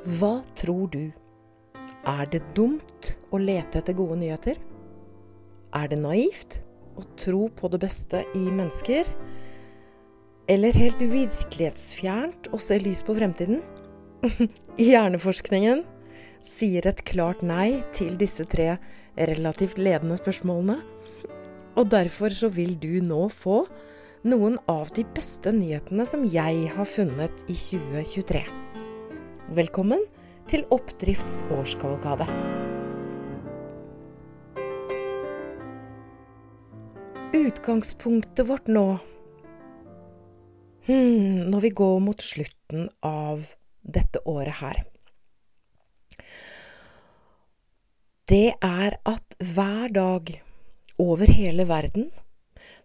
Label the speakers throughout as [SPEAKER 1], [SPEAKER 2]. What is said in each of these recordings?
[SPEAKER 1] Hva tror du? Er det dumt å lete etter gode nyheter? Er det naivt å tro på det beste i mennesker? Eller helt virkelighetsfjernt å se lys på fremtiden? Hjerneforskningen sier et klart nei til disse tre relativt ledende spørsmålene. Og derfor så vil du nå få noen av de beste nyhetene som jeg har funnet i 2023. Velkommen til Oppdrifts årskavalkade. Utgangspunktet vårt nå hmm, Når vi går mot slutten av dette året her Det er at hver dag over hele verden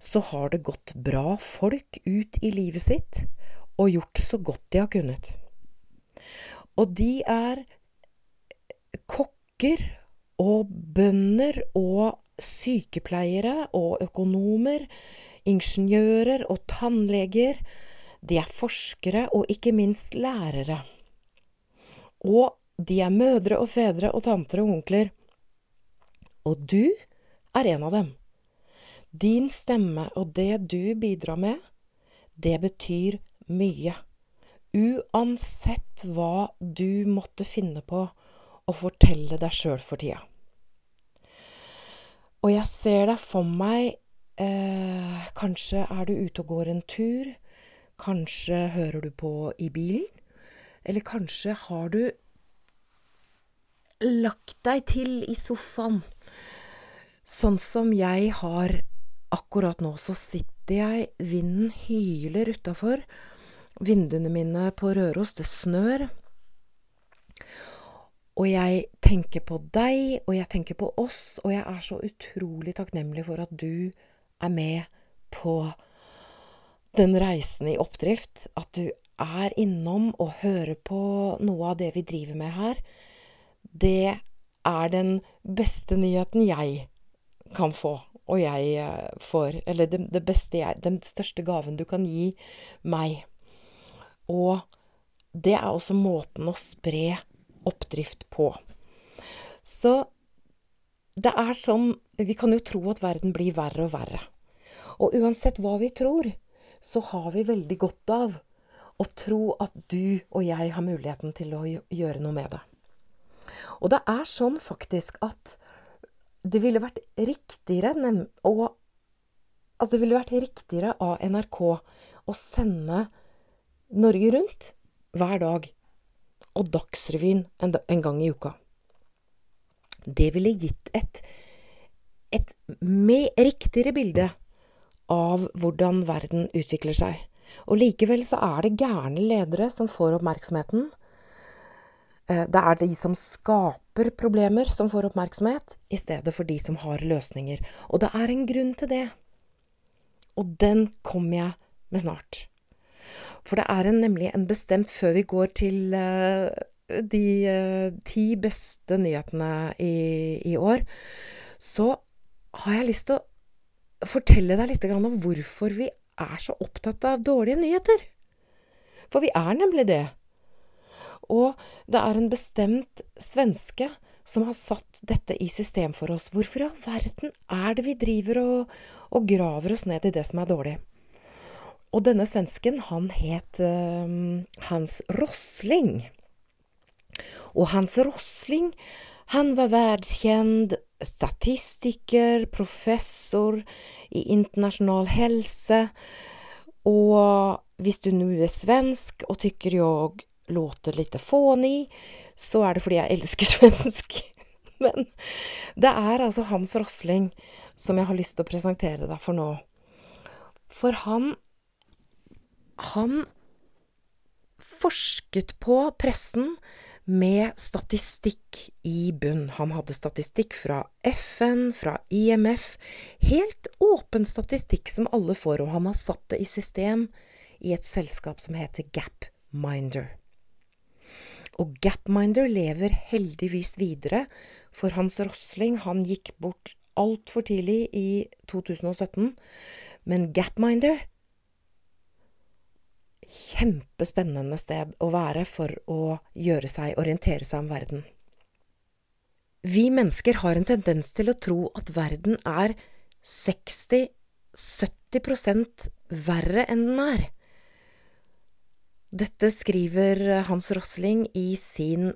[SPEAKER 1] så har det gått bra folk ut i livet sitt og gjort så godt de har kunnet. Og de er kokker og bønder og sykepleiere og økonomer, ingeniører og tannleger. De er forskere og ikke minst lærere. Og de er mødre og fedre og tanter og onkler. Og du er en av dem. Din stemme og det du bidrar med, det betyr mye. Uansett hva du måtte finne på å fortelle deg sjøl for tida. Og jeg ser deg for meg eh, Kanskje er du ute og går en tur. Kanskje hører du på i bilen. Eller kanskje har du lagt deg til i sofaen. Sånn som jeg har akkurat nå så sitter jeg, vinden hyler utafor. Vinduene mine på Røros, det snør. Og jeg tenker på deg, og jeg tenker på oss, og jeg er så utrolig takknemlig for at du er med på den reisen i oppdrift. At du er innom og hører på noe av det vi driver med her. Det er den beste nyheten jeg kan få og jeg eh, får Eller det, det beste jeg Den største gaven du kan gi meg. Og det er også måten å spre oppdrift på. Så det er sånn Vi kan jo tro at verden blir verre og verre. Og uansett hva vi tror, så har vi veldig godt av å tro at du og jeg har muligheten til å gjøre noe med det. Og det er sånn faktisk at det ville vært riktigere og Altså, det ville vært riktigere av NRK å sende Norge Rundt hver dag og Dagsrevyen en, gang i uka. Det ville gitt et, et riktigere bilde av hvordan verden utvikler seg. Og likevel så er det gærne ledere som får oppmerksomheten. Eh, det er de som skaper problemer, som får oppmerksomhet, i stedet for de som har løsninger. Og det er en grunn til det. Og den kommer jeg med snart. For det er en, nemlig en bestemt Før vi går til uh, de uh, ti beste nyhetene i, i, år, så har jeg lyst til å fortelle deg litt om hvorfor vi er så opptatt av dårlige nyheter. For vi er nemlig det. Og det er en bestemt svenske som har satt dette i system for oss. Hvorfor i all verden er det vi driver og, og, graver oss ned i det som er dårlig? Og denne svensken, han het uh, Hans Rosling. Og Hans Rosling, han var verdskjent statistiker, professor i internasjonal helse. Og hvis du nå er svensk og tykker jeg låter lite fånig, så er det fordi jeg elsker svensk. Men det er altså Hans Rosling som jeg har lyst til å presentere deg for nå. For han Han forsket på pressen med statistikk i bunn. Han hadde statistikk fra FN, fra IMF. Helt åpen statistikk som alle får, og han har satt det i system i et selskap som heter Gapminder. Og Gapminder lever heldigvis videre, for Hans Rosling han gikk bort altfor tidlig i 2017. Men Gapminder kjempespennende sted å være for å gjøre seg, orientere seg om verden. Vi mennesker har en tendens til å tro at verden er 60-70 verre enn den er. Dette skriver Hans Rosling i sin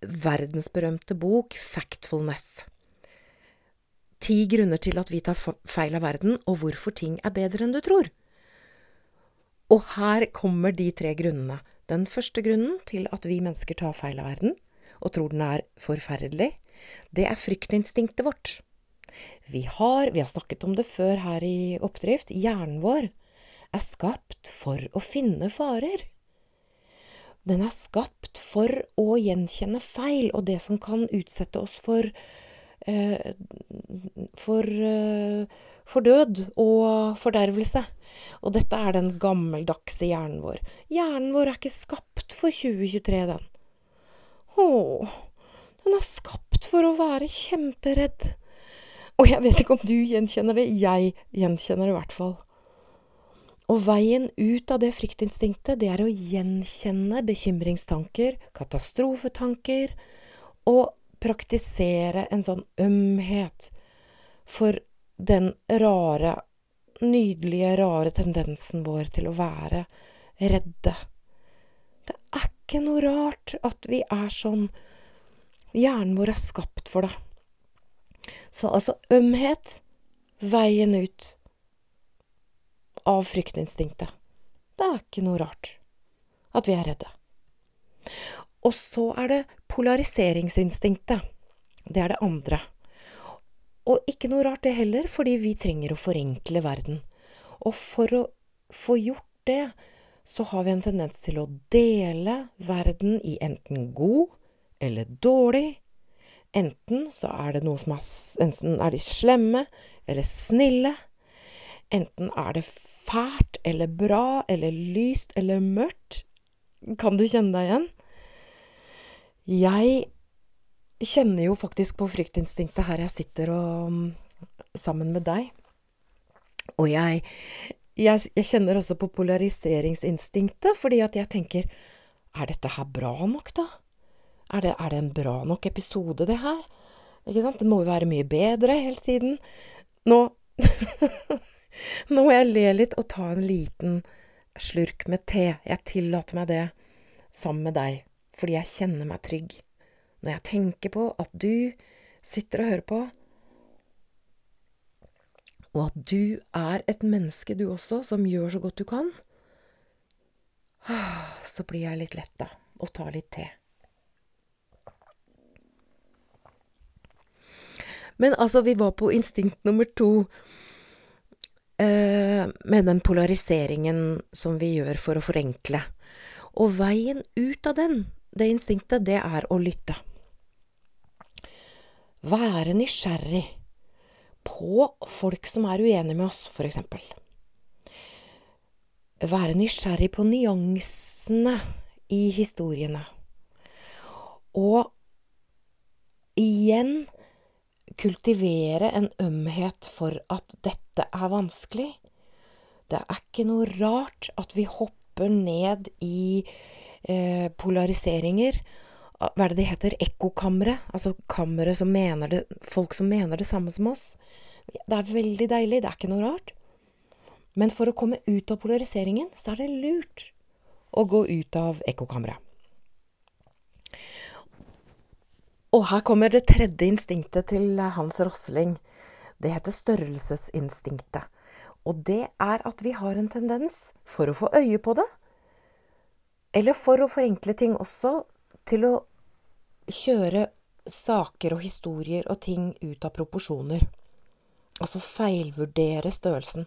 [SPEAKER 1] verdensberømte bok Factfulness. Ti grunner til at vi tar feil av verden, og hvorfor ting er bedre enn du tror. Og her kommer de tre grunnene. Den første grunnen til at vi mennesker tar feil av verden, og tror den er forferdelig, det er fryktinstinktet vårt. Vi har, vi har snakket om det før her i Oppdrift, hjernen vår er skapt for å finne farer. Den er skapt for å gjenkjenne feil og det som kan utsette oss for for, eh, for død og fordervelse. Og dette er den gammeldagse hjernen vår. Hjernen vår er ikke skapt for 2023, den. Å, den er skapt for å være kjemperedd. Og jeg vet ikke om du gjenkjenner det, jeg gjenkjenner det i hvert fall. Og veien ut av det fryktinstinktet, det er å gjenkjenne bekymringstanker, katastrofetanker, og praktisere en sånn ømhet for den rare, nydelige, rare tendensen vår til å være redde. Det er ikke noe rart at vi er sånn. Hjernen vår er skapt for det. Så altså ømhet, veien ut av fryktinstinktet. Det er ikke noe rart at vi er redde. Og så er det polariseringsinstinktet. Det er det andre. Og ikke noe rart det heller, fordi vi trenger å forenkle verden. Og for å få gjort det, så har vi en tendens til å dele verden i enten god eller dårlig. Enten så er det noe som er Enten er de slemme eller snille. Enten er det fælt eller bra eller lyst eller mørkt. Kan du kjenne deg igjen? Jeg kjenner jo faktisk på fryktinstinktet her jeg sitter og sammen med deg. Og jeg, jeg, jeg kjenner også på polariseringsinstinktet, fordi at jeg tenker Er dette her bra nok, da? Er det, er det en bra nok episode, det her? Ikke sant? Det må jo være mye bedre hele tiden. Nå Nå må jeg le litt og ta en liten slurk med te. Jeg tillater meg det sammen med deg, fordi jeg kjenner meg trygg. Når jeg tenker på at du sitter og hører på, og at du er et menneske, du også, som gjør så godt du kan, så blir jeg litt letta og tar litt te. Men altså, vi var på instinkt nummer to. Eh, med den polariseringen som vi gjør for å forenkle. Og veien ut av den, det instinktet, det er å lytte. Være nysgjerrig på folk som er uenige med oss, eksempel. Være nysgjerrig på nyansene i historiene. Og igjen kultivere en ømhet for at dette er vanskelig. Det er ikke noe rart at vi hopper ned i eh, polariseringer. Hva er det det heter? Ekkokamre. Altså kamre som mener det Folk som mener det samme som oss. Det er veldig deilig. Det er ikke noe rart. Men for å komme ut av polariseringen, så er det lurt å gå ut av ekkokamret. Og her kommer det tredje instinktet til Hans Rosling. Det heter størrelsesinstinktet. Og det er at vi har en tendens, for å få øye på det, eller for å forenkle ting også, til å kjøre saker og historier og ting ut av proporsjoner. Altså feilvurdere størrelsen.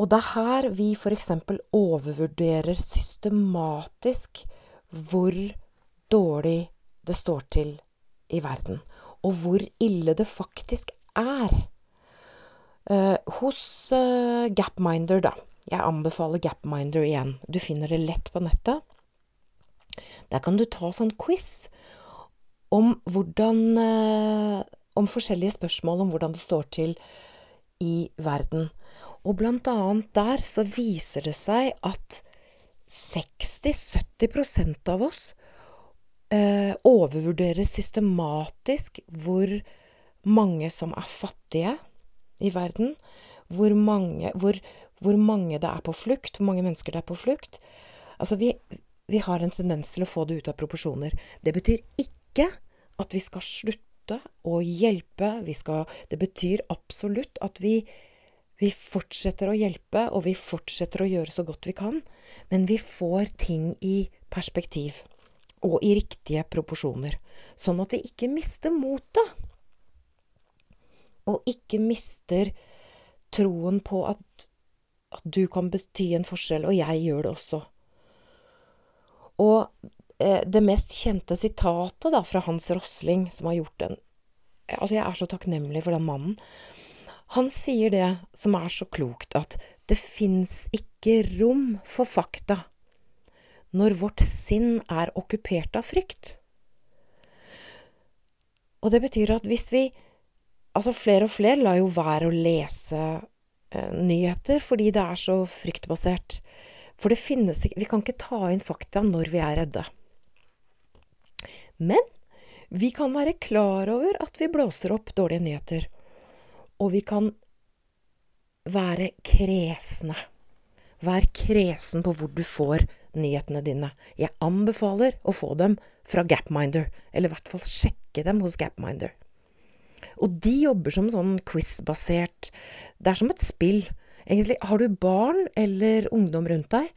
[SPEAKER 1] Og det er her vi f.eks. overvurderer systematisk hvor dårlig det står til i verden, og hvor ille det faktisk er. Eh, hos eh, Gapminder, da. Jeg anbefaler Gapminder igjen. Du finner det lett på nettet. Der kan du ta sånn quiz om hvordan uh, Om forskjellige spørsmål om hvordan det står til i verden. Og blant annet der så viser det seg at 60-70 av oss eh, overvurderer systematisk hvor mange som er fattige i verden. Hvor mange, hvor, hvor mange det er på flukt, hvor mange mennesker det er på flukt. Altså, vi, vi har en tendens til å få det ut av proporsjoner. Det betyr ikke at vi skal slutte å hjelpe. Skal, det betyr absolutt at vi, vi fortsetter å hjelpe, og vi fortsetter å gjøre så godt vi kan. Men vi får ting i perspektiv. Og i riktige proporsjoner. Sånn at vi ikke mister motet. Og ikke mister troen på at, at du kan bety en forskjell, og jeg gjør det også. Og eh, det mest kjente sitatet da, fra Hans Rosling, som har gjort den Altså, jeg er så takknemlig for den mannen. Han sier det som er så klokt, at det fins ikke rom for fakta når vårt sinn er okkupert av frykt. Og det betyr at hvis vi Altså, flere og flere lar jo være å lese nyheter fordi det er så fryktbasert. For det finnes ikke Vi kan ikke ta inn fakta når vi er redde. Men vi kan være klar over at vi blåser opp dårlige nyheter. Og vi kan være kresne. Vær kresen på hvor du får nyhetene dine. Jeg anbefaler å få dem fra Gapminder, eller i hvert fall sjekke dem hos Gapminder. Og de jobber som sånn quiz-basert Det er som et spill. Egentlig, har du barn eller ungdom rundt deg?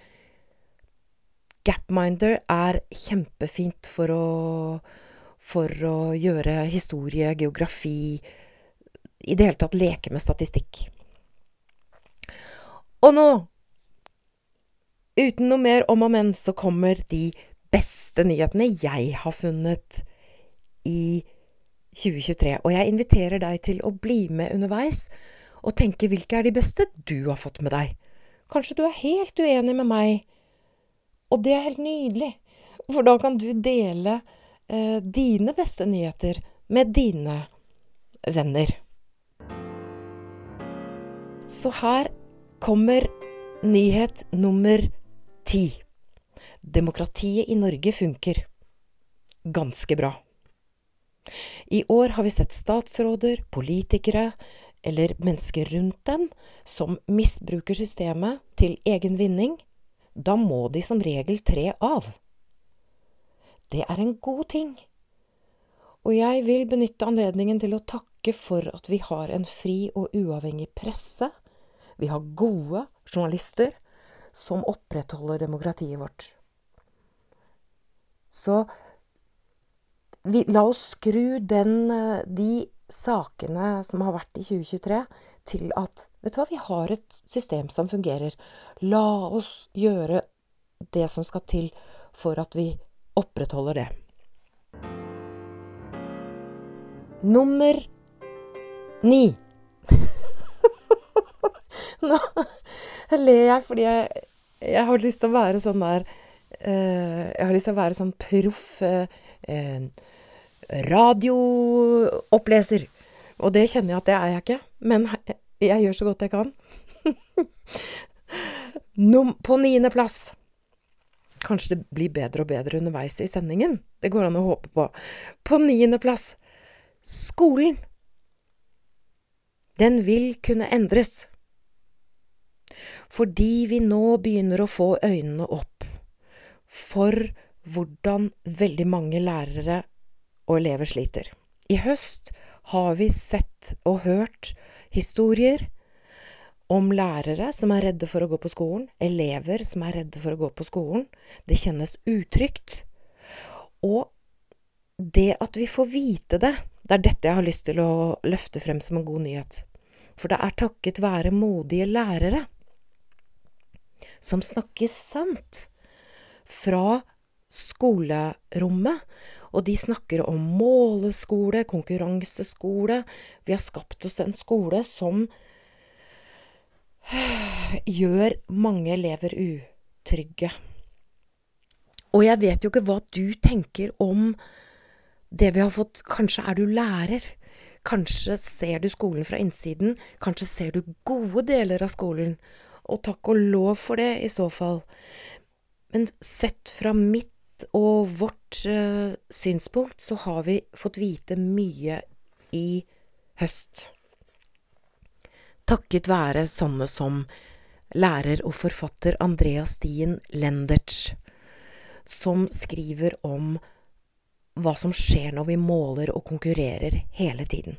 [SPEAKER 1] Gapminder er kjempefint for å, for å gjøre historie, geografi I det hele tatt leke med statistikk. Og nå, uten noe mer om og men, så kommer de beste nyhetene jeg har funnet i 2023. Og jeg inviterer deg til å bli med underveis og tenke hvilke er de beste du har fått med deg. Kanskje du er helt uenig med meg, og det er helt nydelig. For da kan du dele eh, dine beste nyheter med dine venner. Så her kommer nyhet nummer ti. Demokratiet i Norge funker ganske bra. I år har vi sett statsråder, politikere eller mennesker rundt dem som misbruker systemet til egen vinning. Da må de som regel tre av. Det er en god ting. Og jeg vil benytte anledningen til å takke for at vi har en fri og uavhengig presse. Vi har gode journalister som opprettholder demokratiet vårt. Så vi, la oss skru den, eh, de sakene som har vært i 2023, til at Vet du hva, vi har et system som fungerer. La oss gjøre det som skal til for at vi opprettholder det. Nummer ni. Nå ler jeg fordi jeg, jeg har lyst til å være sånn der Jeg har lyst til å være sånn proff uh, radiooppleser. Og det kjenner jeg at det er jeg ikke. Men jeg gjør så godt jeg kan. på niendeplass Kanskje det blir bedre og bedre underveis i sendingen. Det går an å håpe på. På niendeplass skolen. Den vil kunne endres. Fordi vi nå begynner å få øynene opp for hvordan veldig mange lærere og elever sliter. I høst har vi sett og hørt historier om lærere som er redde for å gå på skolen, elever som er redde for å gå på skolen. Det kjennes utrygt. Og det at vi får vite det, det er dette jeg har lyst til å løfte frem som en god nyhet. For det er takket være modige lærere som snakker sant fra skolerommet. Og de snakker om måleskole, konkurranseskole. Vi har skapt oss en skole som gjør mange elever utrygge. Og jeg vet jo ikke hva du tenker om det vi har fått Kanskje er du lærer? Kanskje ser du skolen fra innsiden. Kanskje ser du gode deler av skolen. Og takk og lov for det, i så fall. Men sett fra mitt og vårt uh, synspunkt, så har vi fått vite mye i høst. Takket være sånne som lærer og forfatter Andreas Stien Lendertz, som skriver om hva som skjer når vi måler og konkurrerer hele tiden.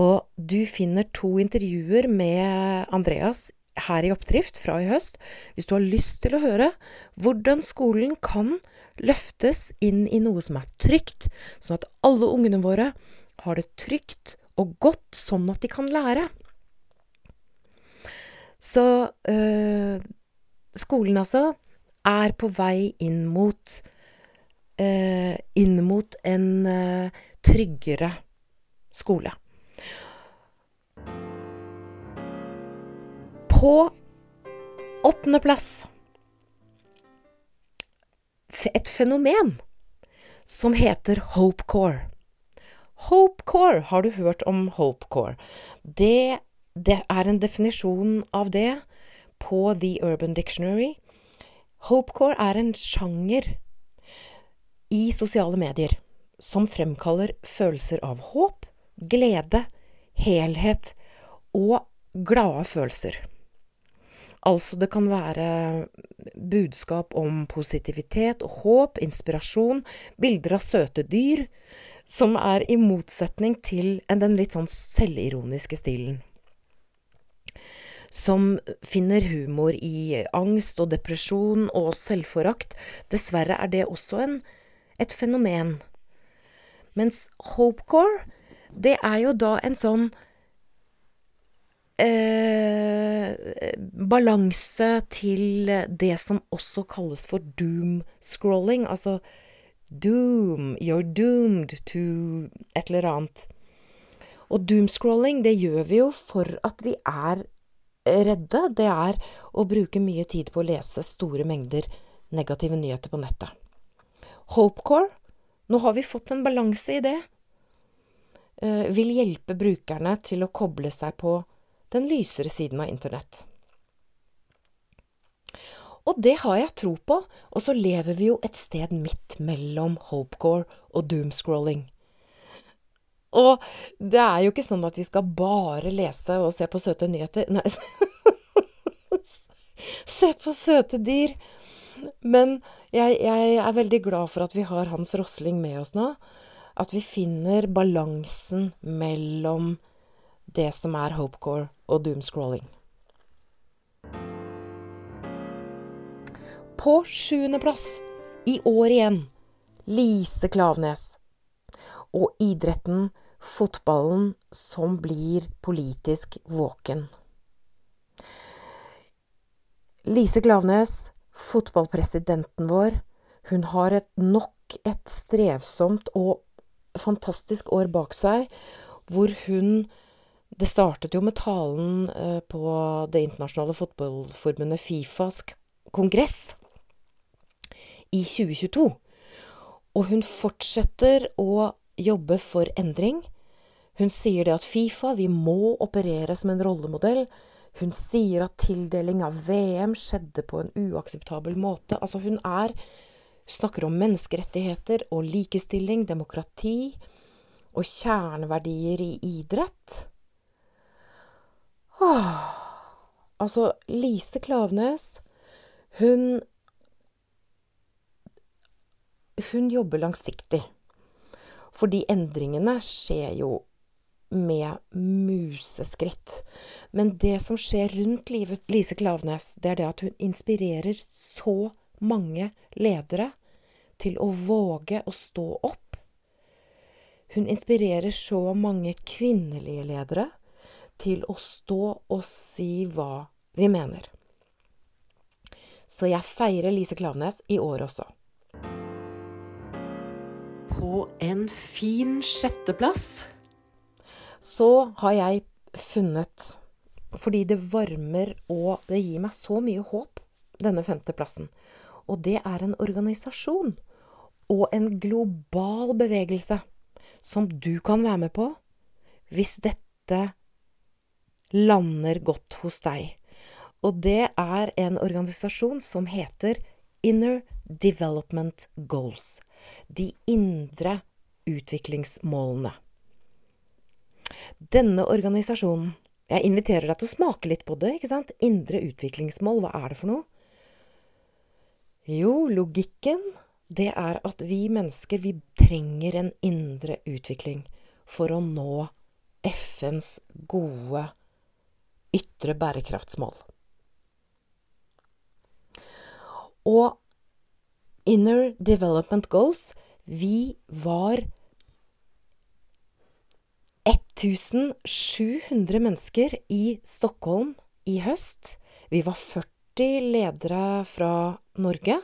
[SPEAKER 1] Og du finner to intervjuer med Andreas her i Oppdrift fra i høst, hvis du har lyst til å høre hvordan skolen kan løftes inn i noe som er trygt, sånn at alle ungene våre har det trygt og godt, sånn at de kan lære. Så øh, skolen, altså, er på vei inn mot øh, Inn mot en øh, tryggere skole. På åttendeplass et fenomen som heter Hopecore. Hopecore, har du hørt om Hopecore? Det, det er en definisjon av det på The Urban Dictionary. Hopecore er en sjanger i sosiale medier som fremkaller følelser av håp, glede, helhet og glade følelser. Altså, det kan være budskap om positivitet og håp, inspirasjon, bilder av søte dyr, som er i motsetning til den litt sånn selvironiske stilen. Som finner humor i angst og depresjon og selvforakt. Dessverre er det også en, et fenomen. Mens hopecore, det er jo da en sånn eh, balanse til det som også kalles for doom-scrolling. Altså Doom. You're doomed to et eller annet. Og doom-scrolling, det gjør vi jo for at vi er redde. Det er å bruke mye tid på å lese store mengder negative nyheter på nettet. Hopecore, nå har vi fått en balanse i det, uh, vil hjelpe brukerne til å koble seg på den lysere siden av internett. Og det har jeg tro på. Og så lever vi jo et sted midt mellom hopecore og doomscrolling. Og det er jo ikke sånn at vi skal bare lese og se på søte nyheter. Nei, se på søte dyr. Men jeg, jeg, er veldig glad for at vi har Hans Rosling med oss nå. At vi finner balansen mellom det som er hopecore og doomscrolling. På sjuendeplass, i år igjen, Lise Klaveness. Og idretten, fotballen, som blir politisk våken. Lise Klaveness, fotballpresidenten vår, hun har et nok et strevsomt og fantastisk år bak seg, hvor hun Det startet jo med talen eh, på Det internasjonale fotballforbundet Fifas kongress i 2022. Og hun fortsetter å jobbe for endring. Hun sier det at Fifa, vi må operere som en rollemodell. Hun sier at tildeling av VM skjedde på en uakseptabel måte. Altså, hun er Snakker om menneskerettigheter og likestilling, demokrati og kjerneverdier i idrett. Åh. Altså, Lise Klaveness, hun hun jobber langsiktig. Fordi endringene skjer jo med museskritt. Men det som skjer rundt livet, Lise Klaveness, det er det at hun inspirerer så mange ledere til å våge å stå opp. Hun inspirerer så mange kvinnelige ledere til å stå og si hva vi mener. Så jeg feirer Lise Klaveness i år også på en fin sjetteplass så har jeg funnet Fordi det varmer og det gir meg så mye håp, denne femteplassen. Og det er en organisasjon og en global bevegelse som du kan være med på hvis dette lander godt hos deg. Og det er en organisasjon som heter Inner Development Goals. De indre utviklingsmålene. Denne organisasjonen Jeg inviterer deg til å smake litt på det. ikke sant? Indre utviklingsmål, hva er det for noe? Jo, logikken, det er at vi mennesker, vi trenger en indre utvikling for å nå FNs gode ytre bærekraftsmål. Og Inner Development Goals Vi var 1700 mennesker i Stockholm i høst. Vi var 40 ledere fra Norge.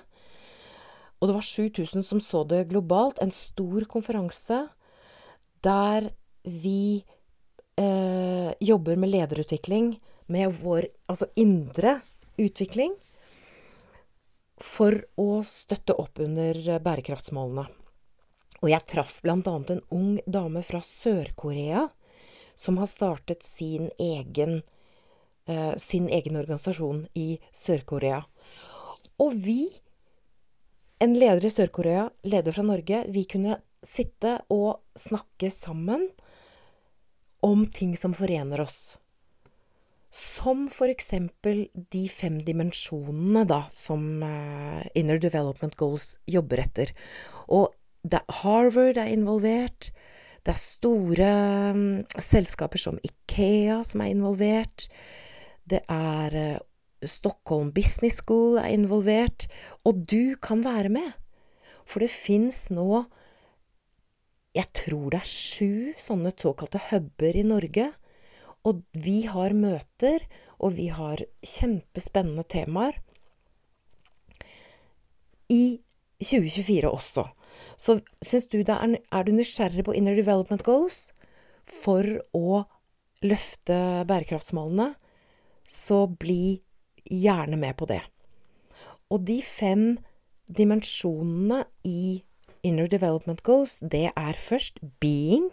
[SPEAKER 1] Og det var 7000 som så det globalt. En stor konferanse der vi eh, jobber med lederutvikling, med vår altså indre utvikling, for å støtte opp under bærekraftsmålene. Og jeg traff bl.a. en ung dame fra Sør-Korea som har startet sin egen, eh, sin egen organisasjon i Sør-Korea. Og vi, en leder i Sør-Korea, leder fra Norge, vi kunne sitte og snakke sammen om ting som forener oss. Som eksempel de fem dimensjonene da, som uh, Inner Development Goals jobber etter. Og det, er Harvard er involvert. Det er store um, selskaper som Ikea som er involvert. Det er uh, Stockholm Business School er involvert. Og du kan være med. For det fins nå Jeg tror det er sju sånne såkalte huber i Norge. Og vi har møter, og vi har kjempespennende temaer i 2024 også. Så syns du det er, er du nysgjerrig på Inner Development Goals for å løfte bærekraftsmålene, så bli gjerne med på det. Og de fem dimensjonene i Inner Development Goals, det er først being,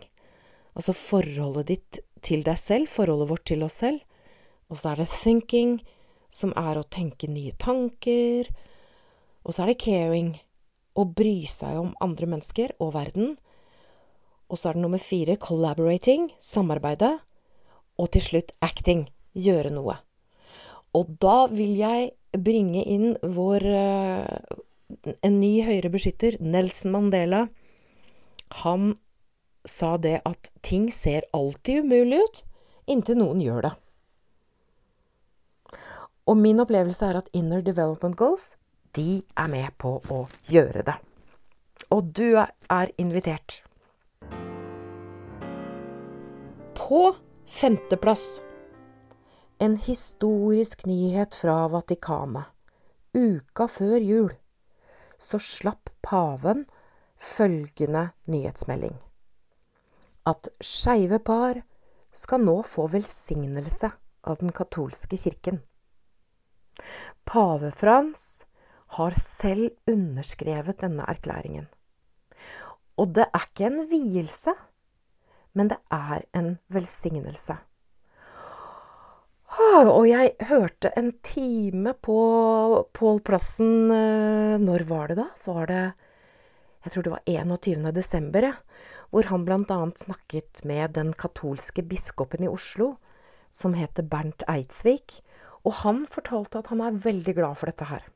[SPEAKER 1] altså forholdet ditt til deg selv, forholdet vårt til oss selv. Og så er det thinking, som er å tenke nye tanker. Og så er det caring, å bry seg om andre mennesker og verden. Og så er det nummer fire collaborating, samarbeide. Og til slutt acting, gjøre noe. Og da vil jeg bringe inn vår uh, En ny høyere beskytter, Nelson Mandela. Han sa det at ting ser alltid umulig ut inntil noen gjør det. Og min opplevelse er at Inner Development Goals de er med på å gjøre det. Og du er invitert. På femteplass en historisk nyhet fra Vatikanet. Uka før jul så slapp paven følgende nyhetsmelding. At skeive par skal nå få velsignelse av den katolske kirken. Pave Frans har selv underskrevet denne erklæringen. Og det er ikke en vielse, men det er en velsignelse. Og jeg hørte en time på Pål Plassen eh, Når var det, da? Var det Jeg tror det var 21. desember, ja. Hvor han bl.a. snakket med den katolske biskopen i Oslo, som heter Bernt Eidsvik. Og han fortalte at han er veldig glad for dette her.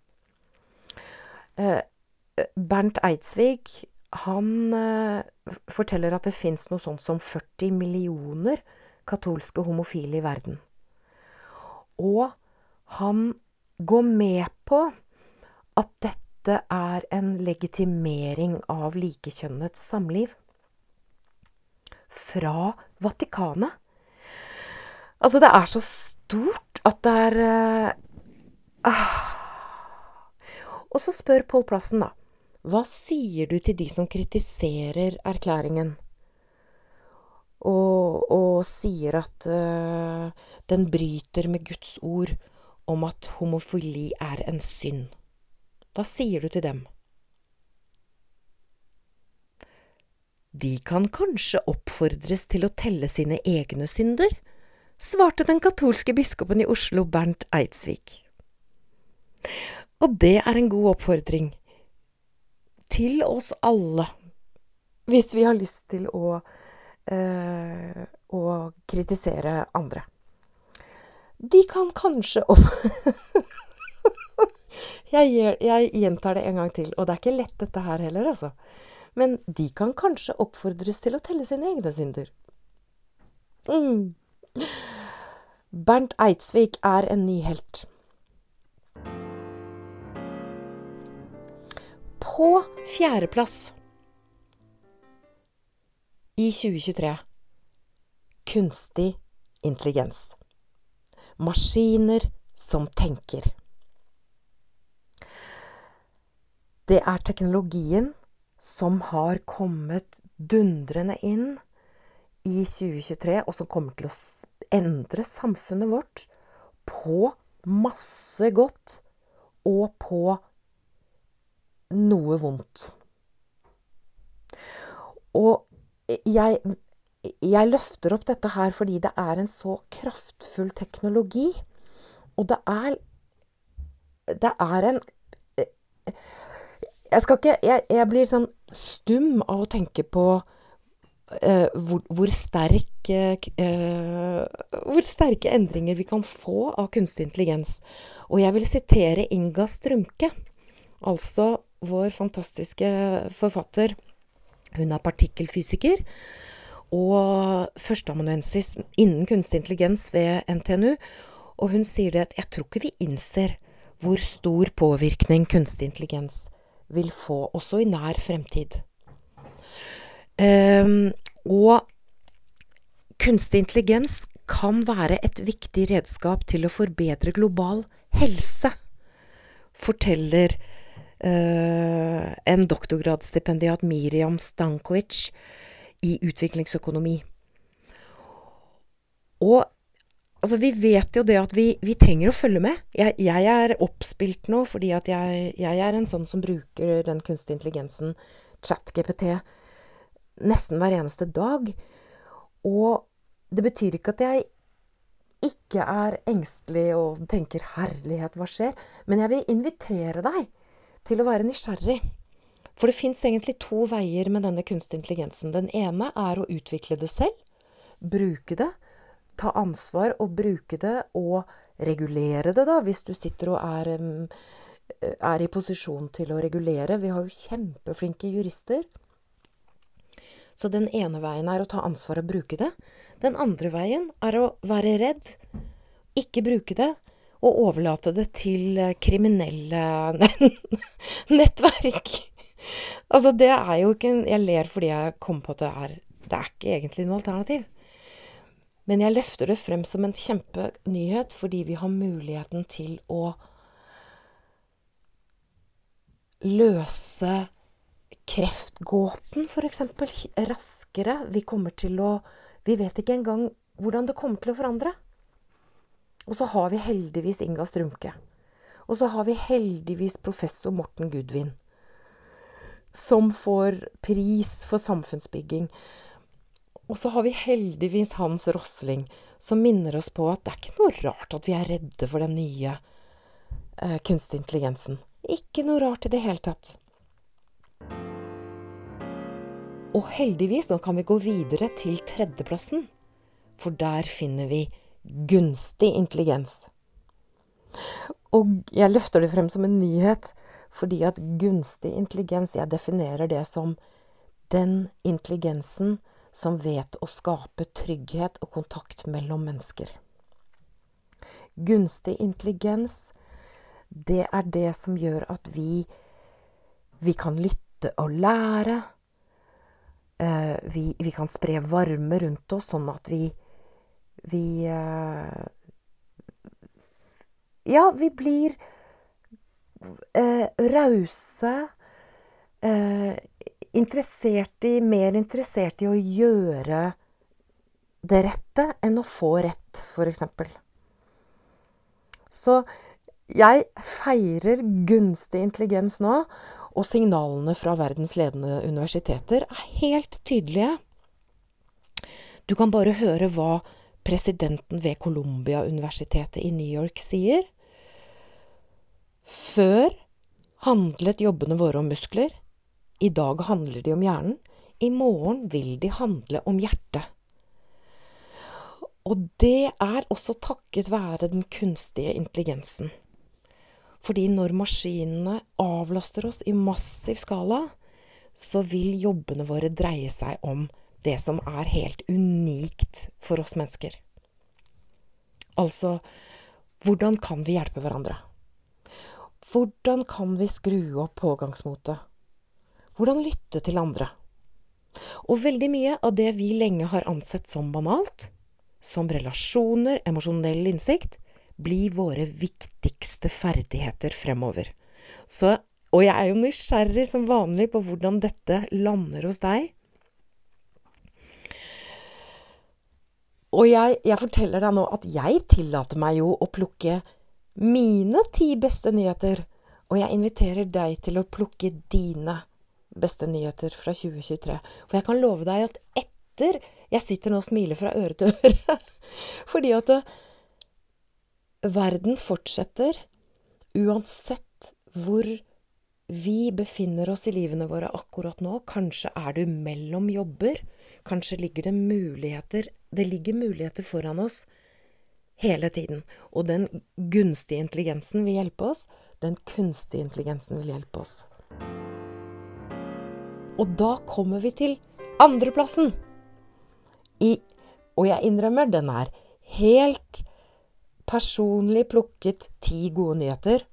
[SPEAKER 1] Eh, Bernt Eidsvik han eh, forteller at det fins noe sånt som 40 millioner katolske homofile i verden. Og han går med på at dette er en legitimering av likekjønnet samliv. Fra Vatikanet. Altså, det er så stort at det er uh, og så spør Pål Plassen, da. Hva sier du til de som kritiserer erklæringen? Og, og sier at uh, den bryter med Guds ord om at homofili er en synd. Hva sier du til dem? de kan kanskje oppfordres til å telle sine egne synder, svarte den katolske biskopen i Oslo, Bernt Eidsvik. Og det er en god oppfordring til oss alle, hvis vi har lyst til å, eh, å kritisere andre. De kan kanskje opp... jeg, jeg, gjentar det en gang til, og det er ikke lett dette her heller, altså. Men de kan kanskje oppfordres til å telle sine egne synder. Mm. Bernt Eidsvik er en ny helt. På fjerdeplass i 2023 kunstig intelligens. Maskiner som tenker. Det er teknologien som har kommet dundrende inn i 2023, og som kommer til å endre samfunnet vårt på masse godt og på noe vondt. Og jeg jeg løfter opp dette her fordi det er en så kraftfull teknologi. Og det er Det er en Jeg skal ikke Jeg, jeg blir sånn stum av å tenke på uh, hvor, hvor, sterk uh, Hvor sterke endringer vi kan få av kunstig intelligens. Og jeg vil sitere Inga Strømke, altså vår fantastiske forfatter. Hun er partikkelfysiker og førsteamanuensis innen kunstig intelligens ved NTNU. Og hun sier det at jeg tror ikke vi innser hvor stor påvirkning kunstig intelligens vil få, også i nær fremtid. Um, og kunstig intelligens kan være et viktig redskap til å forbedre global helse, forteller en doktorgradsstipendiat Miriam Stankovic i utviklingsøkonomi. Og altså, vi vet jo det at vi, vi trenger å følge med. Jeg, jeg er oppspilt nå fordi at jeg, jeg, er en sånn som bruker den kunstige intelligensen, chat-GPT, nesten hver eneste dag. Og det betyr ikke at jeg ikke er engstelig og tenker 'herlighet, hva skjer?' Men jeg vil invitere deg til å være nysgjerrig. For det fins egentlig to veier med denne kunstig intelligensen. Den ene er å utvikle det selv. Bruke det. Ta ansvar og bruke det, og regulere det, da, hvis du sitter og er, er i posisjon til å regulere. Vi har jo kjempeflinke jurister. Så den ene veien er å ta ansvar og bruke det. Den andre veien er å være redd, ikke bruke det, og overlate det til kriminelle nettverk. Altså, det er jo ikke Jeg ler fordi jeg kom på at det er Det er ikke egentlig noe alternativ. Men jeg løfter det frem som en kjempenyhet fordi vi har muligheten til å løse kreftgåten, f.eks., raskere. Vi kommer til å Vi vet ikke engang hvordan det kommer til å forandre. Og så har vi heldigvis Inga Strumke. Og så har vi heldigvis professor Morten Gudvin som får pris for samfunnsbygging. Og så har vi heldigvis Hans Rosling, som minner oss på at det er ikke noe rart at vi er redde for den nye eh, kunstig intelligensen. Ikke noe rart i det hele tatt. Og heldigvis, nå kan vi gå videre til tredjeplassen. For der finner vi gunstig intelligens. Og jeg løfter det frem som en nyhet. Fordi at gunstig intelligens Jeg definerer det som den intelligensen som vet å skape trygghet og kontakt mellom mennesker. Gunstig intelligens, det er det som gjør at vi, vi kan lytte og lære. Eh, vi, vi, kan spre varme rundt oss, sånn at vi Vi eh, Ja, vi blir eh, rause. Eh, interessert i Mer interessert i å gjøre det rette enn å få rett, f.eks. Så jeg feirer gunstig intelligens nå. og signalene fra verdens ledende universiteter er helt tydelige. Du kan bare høre hva presidenten ved Columbia-universitetet i New York sier. Før handlet jobbene våre om muskler. I dag handler de om hjernen. I morgen vil de handle om hjertet. Og det er også takket være den kunstige intelligensen. Fordi når maskinene avlaster oss i massiv skala, så vil jobbene våre dreie seg om det som er helt unikt for oss mennesker. Altså hvordan kan vi hjelpe hverandre? Hvordan kan vi skru opp pågangsmotet? Hvordan lytte til andre? Og veldig mye av det vi lenge har ansett som banalt, som relasjoner, emosjonell innsikt, blir våre viktigste ferdigheter fremover. Så, og jeg er jo nysgjerrig som vanlig på hvordan dette lander hos deg. Og jeg, jeg forteller deg nå at jeg tillater meg jo å plukke mine ti beste nyheter. Og jeg inviterer deg til å plukke dine beste nyheter fra 2023. For jeg kan love deg at etter jeg sitter nå og smiler fra øre til øre. Fordi at eh, verden fortsetter uansett hvor vi befinner oss i livene våre akkurat nå. Kanskje er du mellom jobber. Kanskje ligger det muligheter Det ligger muligheter foran oss hele tiden. Og den gunstige intelligensen vil hjelpe oss. Den kunstige intelligensen vil hjelpe oss. Og da kommer vi til andreplassen i Og jeg innrømmer, den er helt personlig plukket ti gode nyheter.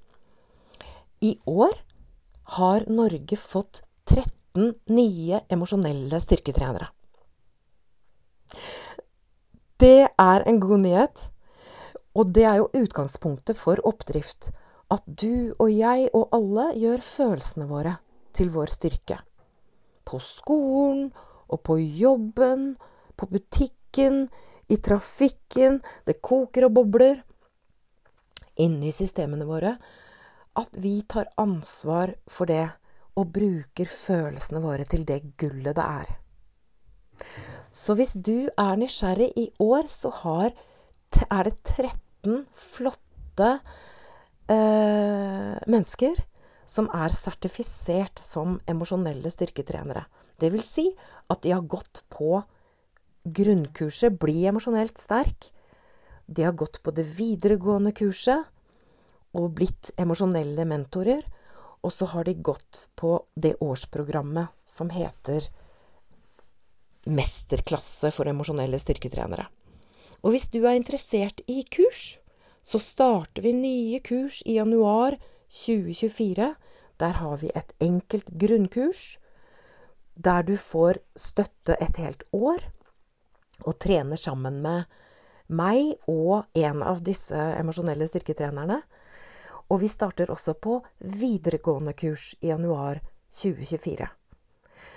[SPEAKER 1] I år har Norge fått 13 nye emosjonelle styrketrenere. Det er en god nyhet. Og det er jo utgangspunktet for oppdrift. At du og jeg og alle gjør følelsene våre til vår styrke. På skolen og på jobben på butikken, i trafikken, det koker og bobler. Inni systemene våre. At vi tar ansvar for det og bruker følelsene våre til det gullet det er. Så hvis du er nysgjerrig i år, så har, er det 13 flotte eh, mennesker som er sertifisert som emosjonelle styrketrenere. Det vil si at de har gått på grunnkurset Bli emosjonelt sterk. De har gått på det videregående kurset og blitt emosjonelle mentorer. Og så har de gått på det årsprogrammet som heter Mesterklasse for emosjonelle styrketrenere. Og hvis du er interessert i kurs, så starter vi nye kurs i januar 2024. Der har vi et enkelt grunnkurs der du får støtte et helt år og trener sammen med meg og en av disse emosjonelle styrketrenerne. Og vi starter også på videregående kurs i januar 2024.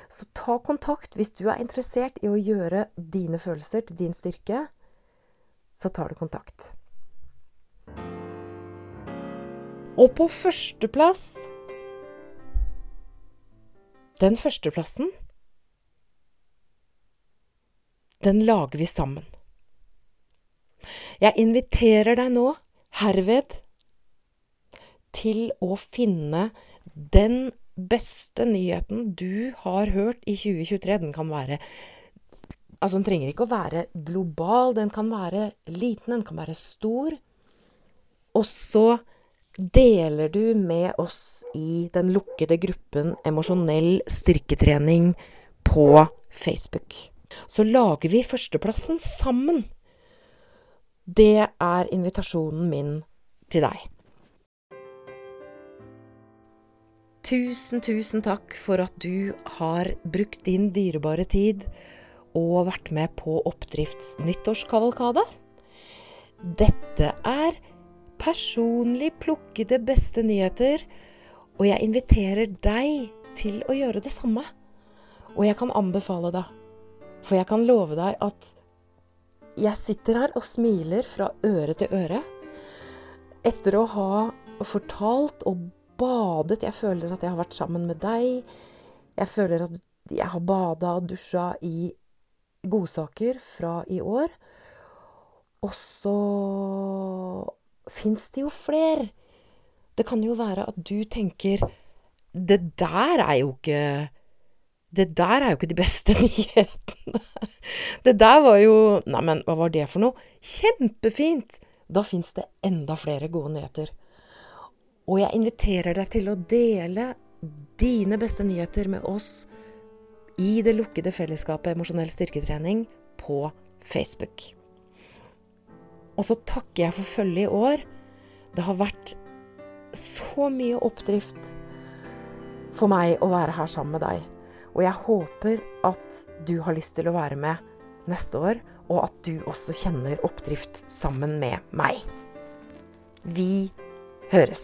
[SPEAKER 1] Så ta kontakt hvis du er interessert i å gjøre dine følelser til din styrke. Så tar du kontakt. Og på førsteplass Den førsteplassen den lager vi sammen. Jeg inviterer deg nå, herved, til å finne den beste nyheten du har hørt i 2023. Den kan være Altså, den trenger ikke å være global. Den kan være liten, den kan være stor. Og så deler du med oss i den lukkede gruppen Emosjonell styrketrening på Facebook så lager vi førsteplassen sammen. Det er invitasjonen min til deg. Tusen, tusen takk for at du har brukt din dyrebare tid og vært med på Oppdrifts nyttårskavalkade. Dette er personlig plukkede beste nyheter, og jeg inviterer deg til å gjøre det samme. Og jeg kan anbefale deg for jeg kan love deg at jeg sitter her og smiler fra øre til øre etter å ha fortalt og badet. Jeg føler at jeg har vært sammen med deg. Jeg føler at jeg har bada og dusja i godsaker fra i år. Og så fins det jo fler. Det kan jo være at du tenker Det der er jo ikke Det der er jo ikke de beste nyhetene. Det der var jo Neimen, hva var det for noe? Kjempefint! Da fins det enda flere gode nyheter. Og jeg inviterer deg til å dele dine beste nyheter med oss i det lukkede fellesskapet Emosjonell styrketrening på Facebook. Og så takker jeg for følget i år. Det har vært så mye oppdrift for meg å være her sammen med deg. Og jeg håper at du har lyst til å være med neste år, og at du også kjenner oppdrift sammen med meg. Vi høres.